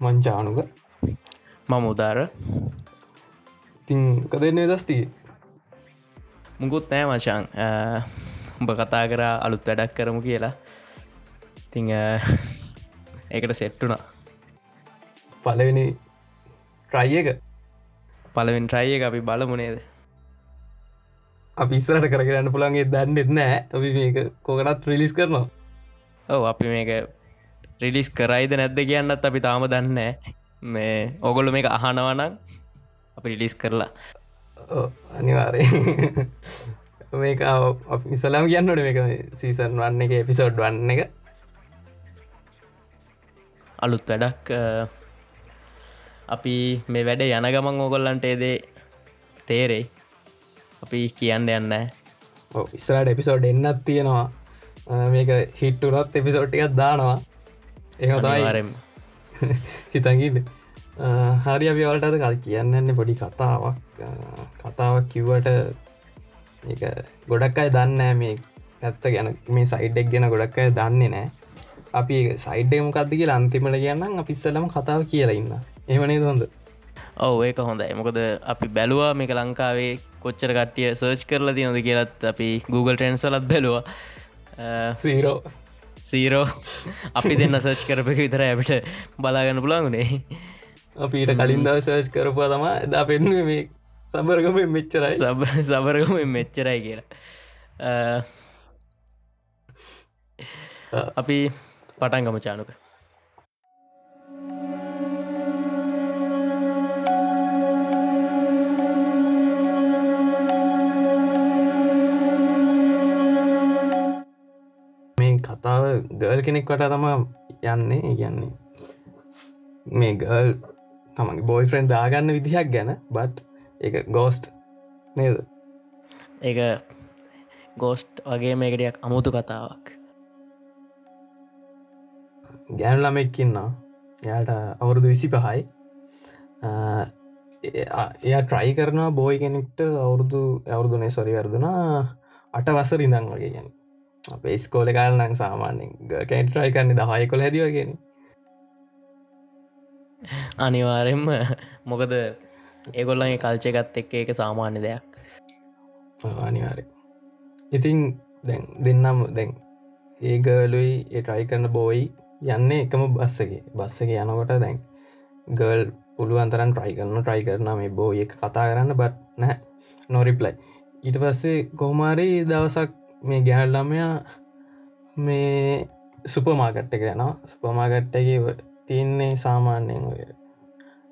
මංචානුක මම උදාර. ඉතිං කදන්නේ දස්තිී මුකුත් නෑ මචන් උඹ කතා කර අලුත් වැඩක් කරමු කියලා. තිං ඒකට සෙට්ටුනා පලවෙනි ට්‍රයි එක? පලවෙන් ට්‍රයි එක අපි බලමුණේද අපි ඉස්සරට කරගන්න පුළන්ගේ දන්නෙත් නෑ. අපි මේක කොකටත් රිලිස් කරනවා. ඔව අපි මේක රිලිස් කරයිද නැද්ද කියන්නත් අපි තාම දන්න මේ ඔගොල්ල මේක අහනවනං අපි රිලිස් කරලා. අනිවාරය මේක ඉසලාම් කියන්නට මේක සීසන් වන්න එක එපිසෝඩ් වන්න එක. අලුත් වැඩක් අපි මේ වැඩ යන ගමන් ඕගොල්ලන්ට ඒදේ තේරෙයි. අපි කියන්න යන්න ඉස්රට එපිසෝඩ් එන්නත් තියෙනවා. මේක හිට්ටුරත් එපිසෝට්ටිකත් දානවා එහතයි හිතගන්න හරි අපි වලටද කල් කියන්නන්නේ පොඩි කතාවක්. කතාවක් කිව්වට ගොඩක් අයි දන්න මේ ඇත්ත ගැන. මේ සයිඩ්ඩක් ගැන ගොඩක් අය දන්නේ නෑ අපි සයිඩ්ඩ මොකක්දගේ අන්තිමට කියන්න අපිස්සලම කතාව කියලා ඉන්න. එමනේ හොඳ? ඔව ඒක හොඳයි. මොකද අපි බැලවා මේක ලංකාවේ කොච්චර කට්ටිය සර්ච් කරලා තියනොද කියලත් අපි Google ට්‍රන්ස්වලත් බැලවා. සීරෝ සීරෝ අපි දෙන්න සර්ච් කරපක විතර ඇබට බලාගන්න පුළන්ගුණේ අපිට කලින් දව සර්ච් කරපුවා තම එදා පෙන්ුව මේ සබරගම මෙච්චරයි. සබ සබරගම මෙච්චරයි කියලා. අපි පටන්ගම චානුක කතාව ගල් කෙනෙක් වට තමා යන්නේ කියන්නේ මේ ගල් තමගේ බෝයි ෆ්‍රෙන්් දාගන්න විදිහක් ගැන බට් එක ගෝස්ට් නේද? ඒ ගෝස්ට් වගේ මේකටයක් අමුතු කතාවක්. ගෑනු ළමෙක්කින්නා යාට අවුරුදු විසි පහයි එය ට්‍රයි කරනවා බෝයි කෙනෙක්ට අවුරුදු අවුරුදුනේ සොරි වර්දුනා අට වසර ඉඳං වගේ ගැන අපේ ස්කෝල කාලනං සාමාන්‍යෙන් කැන්ට්‍රයි කරන්නේ දහය කොළ හැදිවගෙන අනිවාරෙන්ම මොකද ඒගොල්ලගේ කල්චයගත් එක්ක එක සාමාන්‍ය දෙයක්. අනිවාරය ඉතින් දැන් දෙන්නම් දැන් ඒ ට්‍රයි කරන බෝයි යන්න එකම බස්සගේ බස්සක යනකොට දැන් ගල් පුළුවන්තරන් ට්‍රයි කරන ට්‍රයි කරන මේ බෝ එක කතා කරන්න බත් නෑ නොරිප්ලයි ඊට පස්සේ කොහමාරි දවසක් මේ ගැහල්ලමයා මේ සුපමාගට්ට යනවා. සුපමාගට්ටගේ තියන්නේ සාමාන්‍යයෙන් ඔය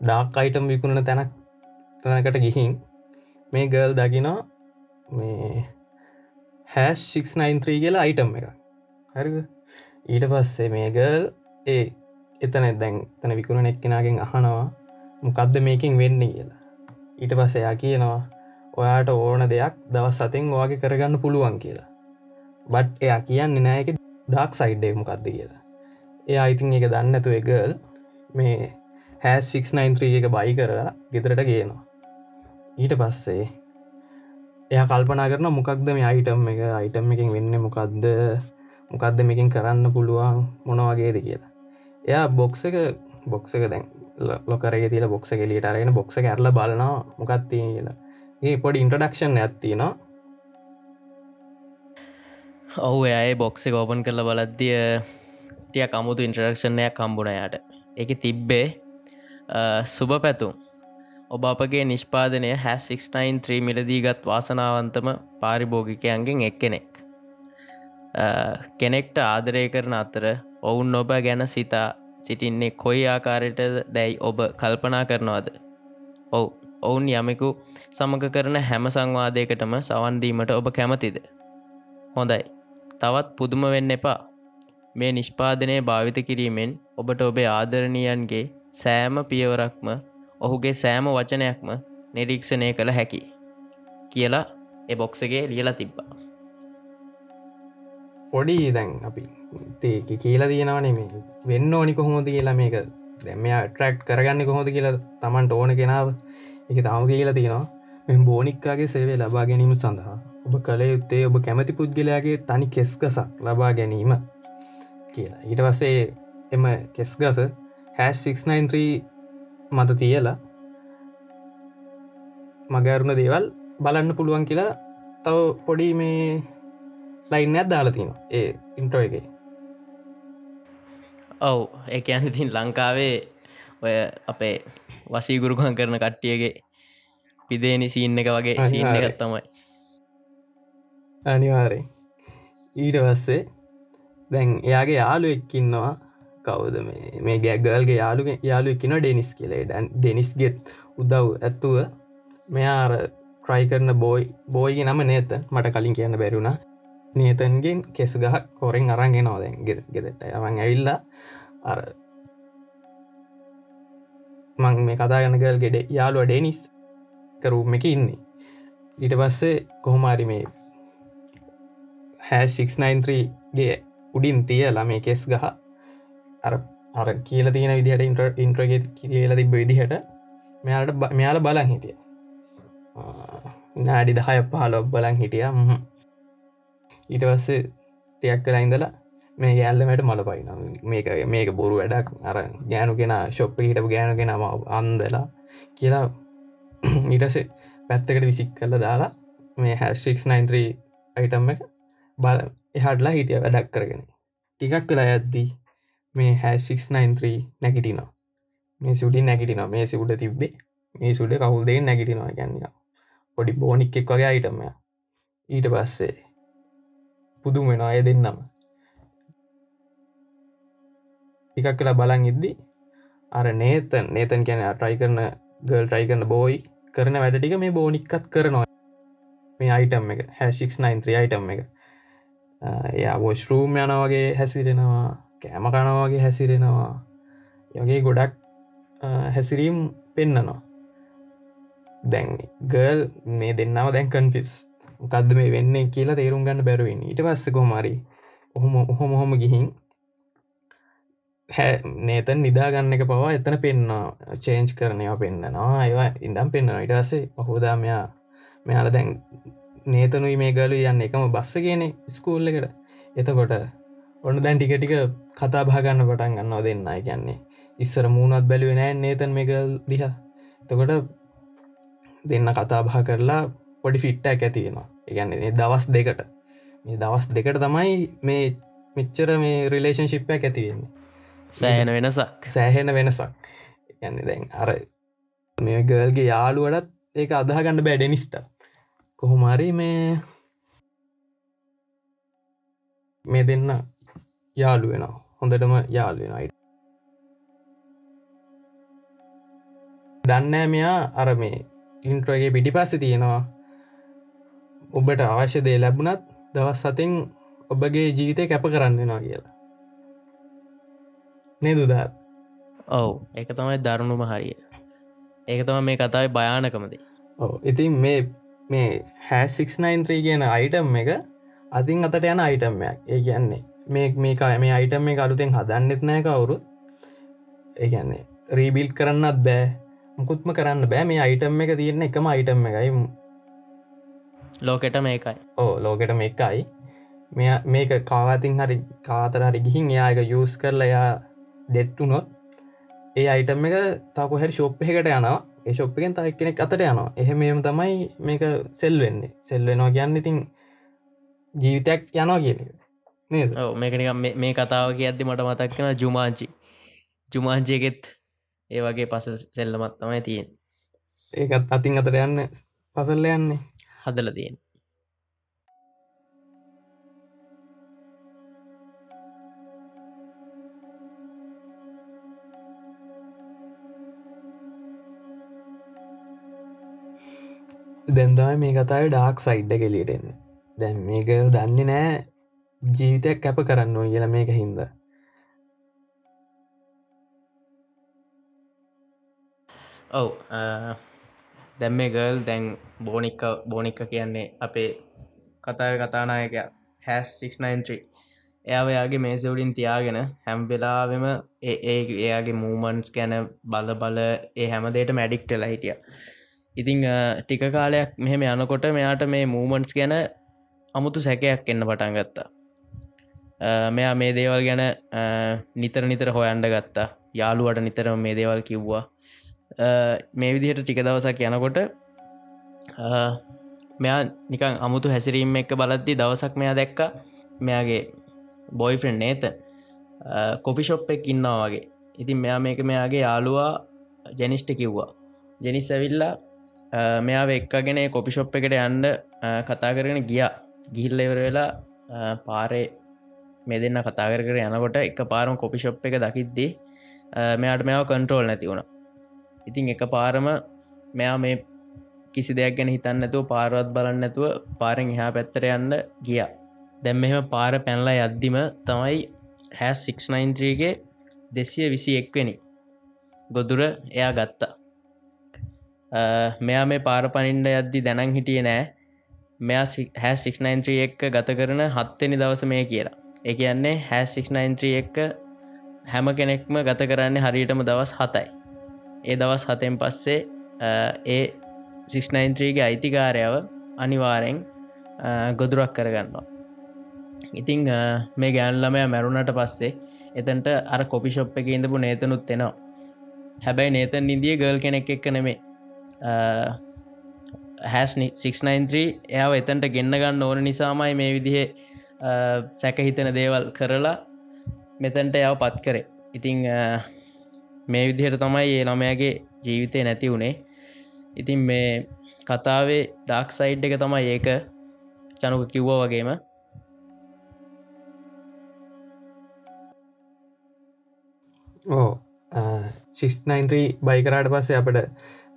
ඩාක් අයිටම් විකුණන තැනක් තැනකට ගිහින් මේ ගල් දකිනවා මේ හැස් 693 කියලා අයිටම් එක හරිද? ඊට පස්සේ මේ ගල් ඒ එතන දැන් තන විකුණ එක්කෙනගෙන් අහනවා මොකක්ද මේකින් වෙන්න කියලා. ඊට පස්සයා කියනවා ඔයාට ඕන දෙයක් දවස් සතින් ඔයාගේ කරගන්න පුළුවන් කියලා. බට් එයා කියන්නේ නෑක ඩක් සයිඩ්ඩේ මොකක්ද කියලා. එයා අයිතින් එක දන්නතු එකල් මේ හැස් 693 එක බයි කරලා ගෙතරට ගේනවා. ඊට පස්සේ එය කල්පනා කරන මොකක්ද මේ අයිටම් එක? අයිටම් එකින් වෙන්න මොකක්ද මොකක්ද මේකින් කරන්න පුළුවන්? මොනවගේද කියලා. එයා බොක්ස එක බොක්ස එක දැන් ලොකරේ තිල බොක්ස කෙලියට අරගෙන බොක්ස ඇරල බලනවා මොකක්තිය කියලා. ඒ පොඩි ඉන්ටඩක්ෂන් ඇත්තිනවා ඔහු ඇය බොක්සෙ ඕපන් කරල බලද්දිය ස්ටිය කමුතු ඉන්ටරක්ෂණයක් කම්බුණයට එක තිබ්බේ සුභ පැතුම් ඔබ අපගේ නිෂ්පාදනය හැ693 මිලදීගත් වාසනාවන්තම පාරිභෝගිකයන්ගෙන් එක් කෙනෙක් කෙනෙක්ට ආදරය කරන අතර ඔවුන් ඔබ ගැන සිතා සිටින්නේ කොයි ආකාරයට දැයි ඔබ කල්පනා කරනවාද? ඔවු ඔවුන් යමෙකු සමඟ කරන හැම සංවාදයකටම සවන්දීමට ඔබ කැමතිද? හොඳයි. තවත් පුදුම වෙන්න එපා. මේ නිෂ්පාදනය භාවිත කිරීමෙන් ඔබට ඔබේ ආදරණීයන්ගේ සෑම පියවරක්ම ඔහුගේ සෑම වචනයක්ම නිරීක්ෂණය කළ හැකි කියලා එබොක්සගේ ලියලා තිබ්බා. පොඩි දැන් අපි තේක කියලා තියෙනවනේ මේ වෙන්න ඕනි කොහොමද කියලා මේක දැමයා ට්‍රක්් කරගන්න කොහොද කියලා තමන්ට ඕන කෙනාව. එක තාම කියලා තියෙනවා. මෙ බෝනික්කාගේ සේවේ ලබා ගැනීම සඳහා. ඔබ කළ යුත්තේ ඔබ කැමති පුද්ගලයාගේ තනි කෙස්කසක් ලබා ගැනීම කියලා. ඊට පස්සේ එම කෙස් ගස හැස් 693 මත තියලා මගෑරුණ දේවල් බලන්න පුළුවන් කියලා තව පොඩි මේ ලයින්නයක් දාලා තියෙන ඒ ඉන්ට්‍රෝ එක. ඔව් එක යන්න තින් ලංකාවේ ඔය අපේ වසීගුරුකන් කරන කට්ටියගේ පිදේනි සීන්න එක වගේ සීන්න. එකත් තමයි අනිවාරෙන් ඊට පස්සේ දැන් එයාගේ යාලු එක්කින්නවා කවුද මේ? මේ ගැගල්ගේ යාලු යාලු එක්කින ඩෙනිස් කියලේ. ඩැන් ඩෙනිස්ගෙත් උදව් ඇත්තුව මෙයාර ට්‍රයි කරන බෝයි බෝයිගේ නම නේත මට කලින් කියන්න බැරුණා නේතන්ගෙන් කෙස ගහක් කොරෙන් අරන්ගෙනවා දැන් ගෙ ගෙදට යවන් ඇවිල්ලා අර මං මේ කතා ගන ගල් ගෙඩ යාලුව ඩෙනිස් කරුම් එක ඉන්නේ. ඊට පස්සේ කොහොමාරි මේ හැ693ගේ උඩින් තියලා මේ කෙස් ගහ. අර අර කියල තියෙන විදිහට ඉන්ට ඉන්ට්‍රගෙත් කියල තිබ විදිහට මෙයාට මෙයාල බලන් හිටිය. නාඩි දහය පහලොබ් බලන් හිටිය. ඊට පස්සේ ටයක් කලා ඉඳලා මේ ගැල්ලමට මල පයින මේක මේක බොරු වැඩක්. අර ගෑනු කෙන ශොප්ප හිටපු ගෑනු කෙනම අන්දලා කියලා ඊටසේ පැත්තකට විසික් කල්ල දාලා මේ හැ693 අයිටම් එක බල එහටලා හිටිය වැඩක් කරගෙන. ටිකක් කලා ඇද්දී මේ හැ693 නැගිටිනවා. මේ සුඩි නැගිටිනවා. මේ සිුඩ තිබ්බේ. මේ සුඩ කවුල්දේ නැගිටිනවා ගැන්නවා පොඩි බෝනික් එක් වගේ අයිටමය ඊට පස්සේ පුදුම වෙන අය දෙන්නම. ටිකක් කලා බලන් ඉද්දි අර නේතන් නේතන් කියන ට්‍රයි කරන ගල් ට්‍රයි කරන බෝයි කරන වැඩ ටික මේ බෝනික්කත් කරනවා. මේ අයිටම් එක හැ693 අයිටම් එක. යා වොස්රූම් යන වගේ හැසිරෙනවා කෑම කනවගේ හැසිරෙනවා. යගේ ගොඩක් හැසිරීම් පෙන්නනවා. දැන් ගල් මේ දෙන්නාව දැන් කන්ෆිස් කද මේ වෙන්න කියලා තේරුම් ගන්න බැරුවෙන් ඊට පස්ස කොමරි ඔහොම ඔහොම හොම ගිහින් නේතන් නිදාගන්න එක පවා එතන පෙන්න්න චේන්ජ් කරනයවා පෙන්න්නනවා ඒවා ඉඳම් පෙන්න්න ඉටස්සේ ඔහෝදා මෙයා මෙයාල දැන් නේතනුයි මේ ගලු යන්න. එකම බස්ස කියන ස්කූල්ල එකට. එතකොට ඔන්න දැන් ටික ටික කතා භාගන්න පටන් ගන්නවා දෙන්න කියන්නේ. ඉස්සර මූුණත් බැලුව නෑ නේතන් මේකල් දිහ. එතකොට දෙන්න කතා බහ කරලා පොඩි ෆිට්ටක් ඇතියෙනවා එකන්නේ දවස් දෙකට. මේ දවස් දෙකට තමයි මේ මෙච්චර මේ රිලේෂන් ශිප්පයක් ඇතිවෙන්නේ සෑන වෙනසක්. සෑහෙන වෙනසක්. යන්න දැන් අර මේ ගල්ගේ යාළුවටත් ඒක අදහගන්න බෑඩෙනිස්ට කොහොමරි මේ මේ දෙන්න යාලු වෙන හොඳටම යාලු වෙන අයිට දන්නෑ මෙයා. අර මේ ඉන්ට්‍රගේ පිටි පස්ස තියෙනවා. ඔබට අවශ්‍ය දේ ලැබුණත් දවස් සතින් ඔබගේ ජීවිතය කැප කරන්නවා කියලා. නෙදුදාත් ඔව්. එක තමයි දරුණුම හරිය. ඒක තම මේ කතාව භයානකමද ඉතින් මේ මේ හැ693 කියන අයිටම් එක අතින් අතට යන අයිටම්මයක් ඒ කියන්නේ මේ මේක මේ අයිටම් මේ අලුතෙන් හදන්නෙත් නෑ කවුරු ඒගැන්නේ රීබිල් කරන්නත් බෑ. මුකුත්ම කරන්න බෑ. මේ අයිටම් එක තියෙන එකම අයිටම් එකයි. ලෝකෙට මේකයි ඕ ලෝකෙට මේකයි මෙ මේක කාවාතින් හරි කාතර හරි ගිහින් යායක යස් කරලා යා දෙට්ටුනොත් ඒ අයිටම් එක තකො හැරි ශෝප් එකට යනවා ඒ ශොප්පකෙන් තයි කෙනෙක් අතට යනවා. එහෙම එම තමයි මේක සෙල් වෙන්නේ. සෙල් වෙනවා කියන්න ඉතින් ජීවිතයක් යනවා කියන නේද? මේකනික මේ කතාව කියද්දි මට මතක් කෙන ජුමාංචි. ජුමාංචයගෙත් ඒ වගේ පස සෙල්ලමත් තමයි තියෙන් ඒකත් අතින් අතට යන්න පසල්ල යන්නේ. හදල තියෙන් දැන්දම මේ කතාව ඩාක් සයිඩ්ඩ කෙලියටෙන්න දැන් මේක දන්නේ නෑ ජීවිතයක් කැප කරන්න ඕ කියල මේක හින්ද. ඔව් දැම් මේ ගල් දැන් බෝනික්ක බෝනික්ක කියන්නේ අපේ කතාව කතානායක හැස් 693 එයාවයාගේ මේසවුඩින් තියාගෙන හැම්වෙලාවෙම ඒ එයාගේ මූමන්ස් ගැන බල බල ඒ හැමදේට මැඩික්ටල හිටිය. ඉතිං ටික කාලයක් මෙහෙම යනකොට මෙයාට මේ මූමන්ට්ස් ගැන අමුතු සැකයක් එන්න පටන් ගත්තා. මෙයා මේ දේවල් ගැන අ, නිතර නිතර හොයන්ඩ ගත්තා. යාළුවට නිතරම මේ දේවල් කිව්වා. අ, මේ විදිහට ටික දවසක් යනකොට අ, මෙයා නිකං අමුතු හැසිරීම එක්ක බලද්දි දවසක් මෙයා දැක්ක. මෙයාගේ බොයිෆරෙන්් නේත. කොපිෂොප් එක් ඉන්නවා වගේ. ඉතින් මෙයා මේක මෙයාගේ යාළුවා ජැනිස්ට කිව්වා. ජෙනිස් ඇවිල්ලා අ, මෙයාව එක්කගෙන කොපිෂොප් එකට යන්ඩ කතා කරගෙන ගියා. ගිහිල්ල ඉවර වෙලා අ, පාරේ මේ දෙන්න කතා කර කර යනකොට එක පාරම කොපිෂොප් එක දකිද්දී අ, මෙයාට මෙයාව කන්ට්‍රෝල් නැති වුණ. ඉතින් එක පාරම මෙයා මේ කිසි දෙයක් ගැන හිතන්න ඇතුව පාරවත් බලන්න ඇතුව පාරෙන් එහා පැත්තර යන්න ගිය. දැම් මෙම පාර පැන්ලා යද්දිම තමයි හැස් 693ගේ දෙසිය විසි එක්වෙනි. ගොදුර එයා ගත්තා. අ, මෙයා මේ පාර පනින්ඩ යද්දි දැනන් හිටිය නෑ. මෙයා හැ 693 එක්ක ගත කරන හත්තනි දවස මේ කියලා. ඒ කියන්නේ හැ 693 එක්ක හැම කෙනෙක්ම ගත කරන්නේ හරියටම දවස් හතයි. ඒ දවස් හතෙන් පස්සේ අ, ඒ 693ගේ අයිතිකාරයාව අනිවාරෙන් ගොදුරක් කරගන්නවා. ඉතිං අ, මේ ගෑන්ලමය මැරුණට පස්සේ එතන්ට අර කොපිෂොප් එක ඉඳපු නේතනුත් එෙනවා. හැබැයි නේතන් ඉදිය ගල් කෙනෙක් එක්ක නෙමේ Uh, හැස් 693 එයාව එතන්ට ගෙන්න්න ගන්න ඕන නිසාමයි මේ විදිහ uh, සැකහිතන දේවල් කරලා මෙතැන්ට යව පත් කරේ. ඉතිං අ, uh, මේ විදිහට තමයි ඒ ළමයාගේ ජීවිතය නැති වුණේ. ඉතින් මේ කතාවේ ඩක් සයිඩ් එක තමයි ඒක චනුක කිව්ව වගේම. ඕ ශිෂ්නයින්ත්‍රී බයිකරාට පස්සේ අපට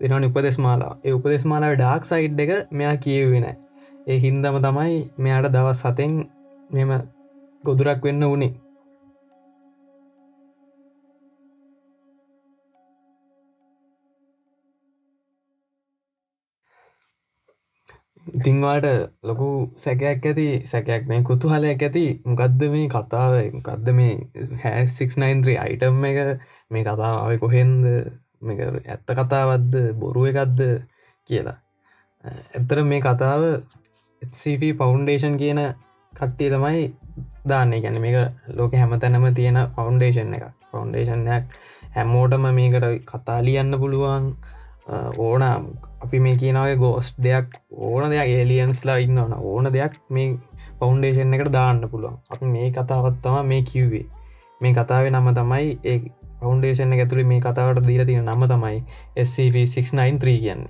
දෙනවන උපදෙස් මාලා ඒ උපදෙස් මාලාව ඩාක් සයිඩ් එක මෙයා කියවෙන ඒ හින්දම තමයි මෙයාට දවස් සතෙන් මෙම ගොදුරක් වෙන්න වනේ. ඉතිංවාට ලොකු සැකයක් ඇති සැකයක් මේ කුතු හලයක් ඇති මොකක්ද මේ කතාව? මොකක්ද මේ හැසික්නයින්ත්‍රී අයිටම් එක? මේ කතාව කොහෙන්ද? මේක ඇත්ත කතාවත්ද බොරුව එකක්ද? කියලා. ඇත්තර මේ කතාව CP ෆෞන්ඩේෂන් කියන කට්ටිය තමයි දාන්න. ගැන මේක ලෝක හැමතැනම තියෙන ෆෞන්ඩේෂන් එක ෆෞන්ඩේෂන්යක් හැමෝටම මේකට කතා ලියන්න පුළුවන්. ඕන අපි මේ කියනවගේ ගෝස් දෙයක් ඕන දෙයක් ඒලියන්ස්ලා ඉන්න ඕන ඕන දෙයක් මේ ෆෞන්ඩේෂන් එකට දාන්න පුළුවන්. අප මේ කතාවත්තම මේ කිව්වේ. මේ කතාවේ නම තමයි ඒ ෆෞන්ඩේෂන් ඇතුළි මේ කතාවට දීර තියෙන නම තමයි SCP693 කියන්න.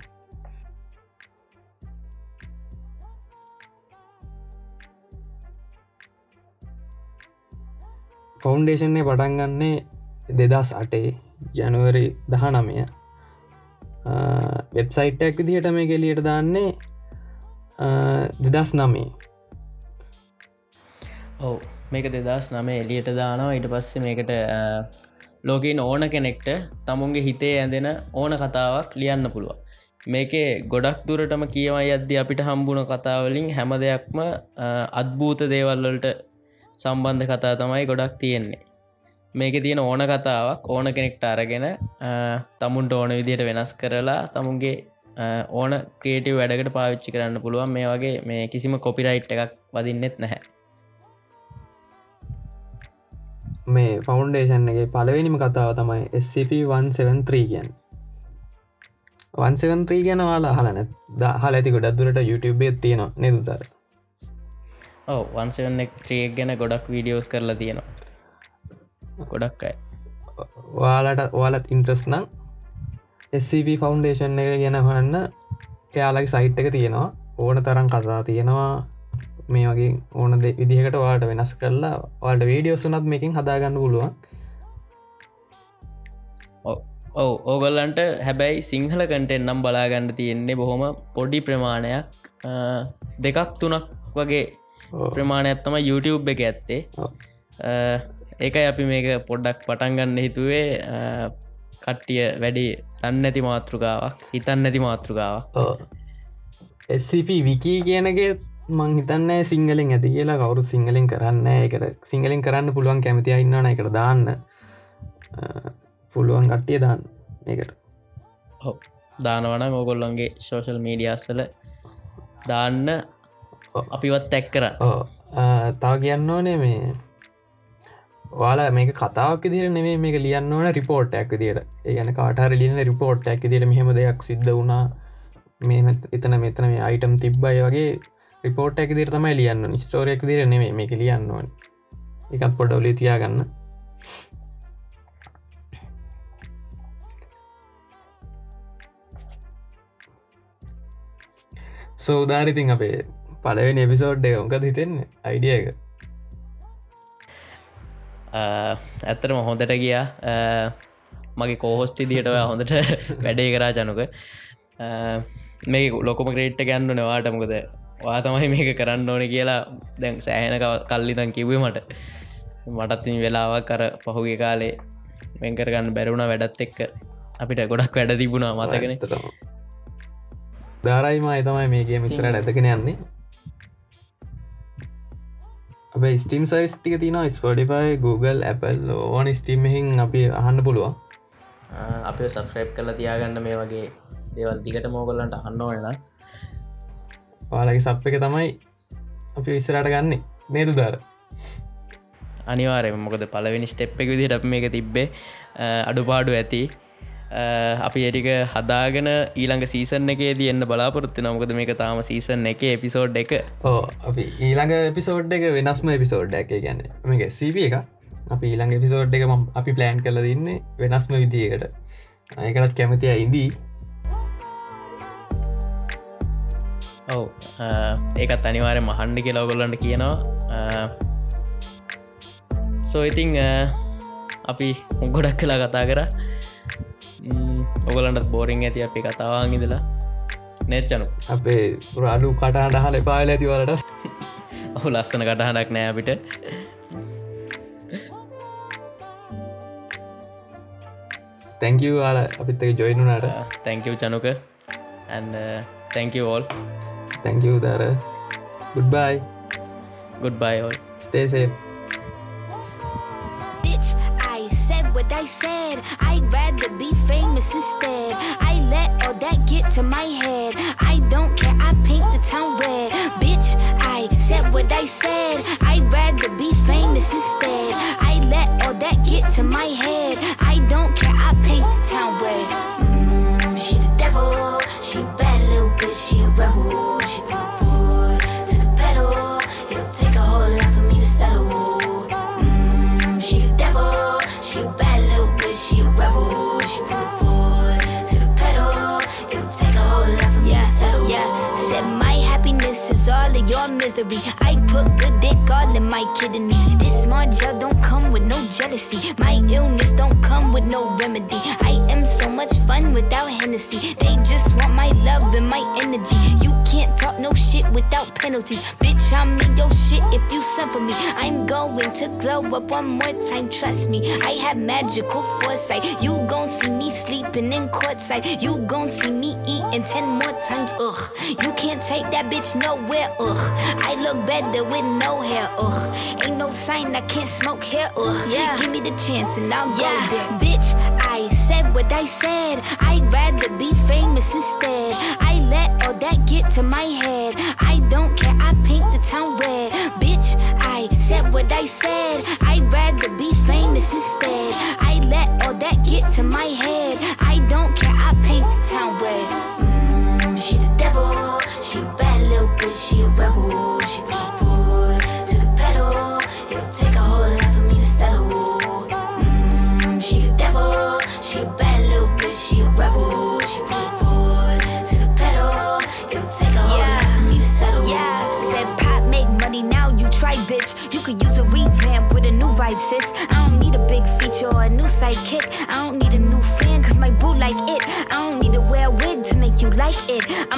ෆෞන්ඩේෂන්නේ පටන්ගන්නේ දෙදස් අටේ ජනුවරි දහ නමය වෙබ්සයිට්ටක් විදිහට මේ කෙලියට දාන්නේ දෙදස් නමේ ඔව මේක දෙදස් නම එලියට දානවා. ඉට පස්සේ මේකට ලෝකීන් ඕන කෙනෙක්ට තමුන්ගේ හිතේ ඇඳෙන ඕන කතාවක් ලියන්න පුළුව මේකේ ගොඩක් දුරටම කියවයි අද්‍ය අපිට හම්බුණ කතාවලින් හැම දෙයක්ම අත්භූත දේවල්වලට සම්බන්ධ කතා තමයි ගොඩක් තියෙන්නේ. මේක තියෙන ඕන කතාවක් ඕන කෙනෙක්ට අරගෙන තමුන්ට ඕන විදියට වෙනස් කරලා තමුන්ගේ ඕන ක්‍රේටව වැඩකට පාවිච්චි කරන්න පුළුවන්. මේ වගේ මේ කිසිම කොපිරයිට් එකක් වදින්නෙත් නැහැ. මේ ෆෞන්ඩේෂන් එක පලවෙනිම කතාව තමයි SCP-173 කියන් 173 ගැන වාලා හලන දහල ඇති ගොඩක් දුරට YouTube තියෙනවා නෙදුතර වන්සවන්න ක්‍රියක් ගැන ගොඩක් වීඩියෝස් කරලා තියෙනවා. ගොඩක් අයි. වාලට ඔයාලත් ඉන්ට්‍රස් නම් SCP ෆෞන්ඩේෂන් එක ගැන හන්න එයාලගේ සයිට් එක තියෙනවා. ඕන තරම් කතා තියෙනවා මේ වගේ ඕන විදිහකට වාට වෙනස් කරලා වාට වීඩියෝ සුනත් මේකින් හදාගන්න පුළුවන්. ඔව ඕගොල්ලන්ට හැබැයි සිංහල කටෙන් නම් බලාගන්න තියෙන්නේ බොහොම පොඩි ප්‍රමාණයක් දෙකක් තුනක් වගේ ප්‍රමාණයක්ත්තම YouTube එක ඇත්තේ. ඒකයි අපි මේක පොඩ්ඩක් පටන්ගන්න හිතුවේ කට්ටිය වැඩි තන්න ඇති මාතෘකාවක්. හිතන්න ඇති මාතෘකාවක් SCP විකී කියනගේ මං හිතන්න සිංහලෙන් ඇති කියලා කවුරු සිංහලෙන් කරන්න එකට සිංහලින් කරන්න පුළුවන් කැමති ඉන්නන එකට දාන්න. පුළුවන් කට්ටිය දාන්න එකට දානවන ඕගොල්ලොන්ගේ සෝෂල් මීඩියස්සල දාන්න අපිවත් තැක් කර. තව කියන්න ඕනේ මේ වාලා මේක කතාවක් දිර නෙේ මේක ලියන්න ඕන රිපෝට් ඇක් දිට ඒගන කාටර ලියන රිපෝට් ඇක් දිට මෙහම දෙයක් සිද්ධ වුණා. මේ එතන මෙතන මේ අයිටම් තිබ්බයි වගේ රිපෝට් ඇක දිර තමයි ලියන්න ස්ටෝරයක් දිර නෙේ මේක ලියන්න ඕන. එකත් පොඩවලි තියාගන්න. සෝදාරිතින් අපේ පලවෙන එපිසෝඩ් එක ඕකද හිතෙන්නේ? අයිඩිය එක. ඇත්තරම හොඳට ගියා. මගේ කෝහොස්ටි දිට හොඳට වැඩේ කරා ජනුක. මේ ලොකොම ක්‍රේට්ට ගැන්නු නවාටමකද වා තමයි මේක කරන්න ඕන කියලා දැන් සෑහෙන කල්ලිතන් කිව්වේ මට. මටත්තින් වෙලාවක් කර පහුගේ කාලේ වෙන්කරගන්න බැරුණ වැඩත් එක්ක. අපිට ගොඩක් වැඩ තිබුණා මතගෙන ධාරයිමයි තමයි මේගේ මිස්රට ඇතකෙන යන්නේ. අප ස්ටීම් සයිස් ටික තින ස්පොඩිෆයි Google Apple ඕන ස්ටීම්හින් අපි අහන්න පුළුවන්. අප සබස්ක්‍රයිප් කල තියාගන්න මේ වගේ දෙවල් දිගට මෝගොල්ලන්ට අහන්න ඕනන පාලගේ සප් එක තමයි අපි විස්සරට ගන්න නේතු දාර අනිවාරය මොකද පලවෙනි ස්ටෙප් එක විදිට අප මේක තිබ්බේ අඩුපාඩු ඇති. අපි එටික හදාගෙන ඊළඟ සීසන් එකේ තියන්න බලාපොරොත්තු නමකද මේක තාම සීසන් එක එපිසෝඩ් එක. ඕ අපි ඊළඟ එපිසෝඩ් එක වෙනස්ම එපිසෝඩ් එක ගැන්න මේක සීප එක අපි ඊළඟ එපිසෝඩ් එක ම අපි ප්ලෑන් කල දන්නේ වෙනස්ම විදිකට ඒකටත් කැමතිය ඉදී ඔව්. ඒකත් අනිවාරය මහන්ඩි කියලා ඔගොල්ලන්ට කියනවා. සෝ ඉතිං අපි ගොඩක් කලා කතා කර. ඔගලන්ටත් බෝරිං ඇති අපි කතාවාන් ඉදලා නෙච්චනු අපේ රාඩු කටාට හල පාල ඇතිවලට ඔහු ලස්සන කටහනක් නෑ අපිට. තැංකව වාල අපිත් ජොයිනුනාට තැංකව Chanuka. තැංකෝල් Thank you, Dara. Goodbye. Goodbye, all. Stay safe. Bitch, I said what I said. I'd rather be famous instead. My illness don't come with no remedy. Fun without Hennessy. They just want my love and my energy. You can't talk no shit without penalties. Bitch, I'm in your shit if you send for me. I'm going to glow up one more time, trust me. I have magical foresight. You gon' see me sleeping in courtside. You gon' see me eating ten more times, ugh. You can't take that bitch nowhere, ugh. I look better with no hair, ugh. Ain't no sign I can't smoke here, ugh. Yeah. Give me the chance and I'll go there. Bitch, said what I said. I'd rather be famous instead. I let all that get to my head. I don't care, I paint the town red. Bitch, I said what I said.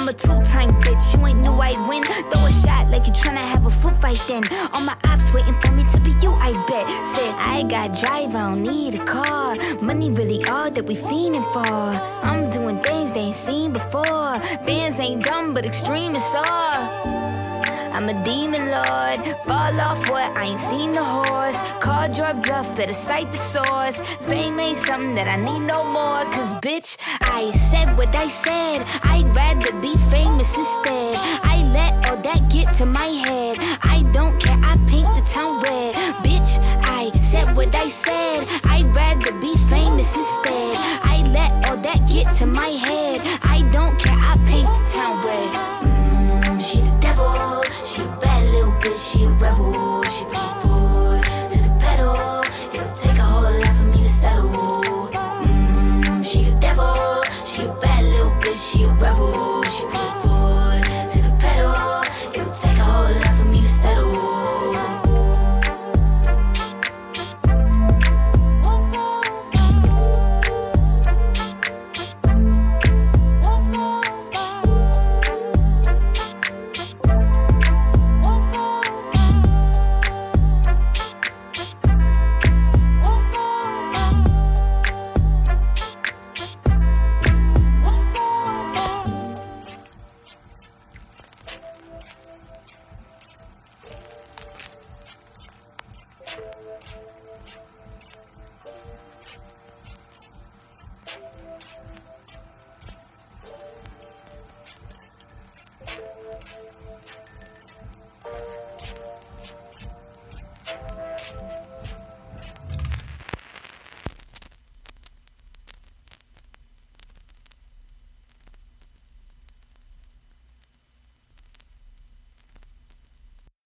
I'm a two-time bitch, you ain't knew I'd win. Throw a shot like you tryna have a foot fight then. All my ops waiting for me to be you, I bet. Said I got drive, I don't need a car. Money really all that we fiending for. I'm doing things they ain't seen before. Bands ain't dumb, but extreme is all. I'm a demon lord. Fall off what? I ain't seen the horse. Called your bluff, better cite the source. Fame ain't something that I need no more. Cause bitch, I said what I said. I'd rather be famous instead. I let all that get to my head. I don't care, I paint the town red. Bitch, I said what I said. I'd rather be famous instead.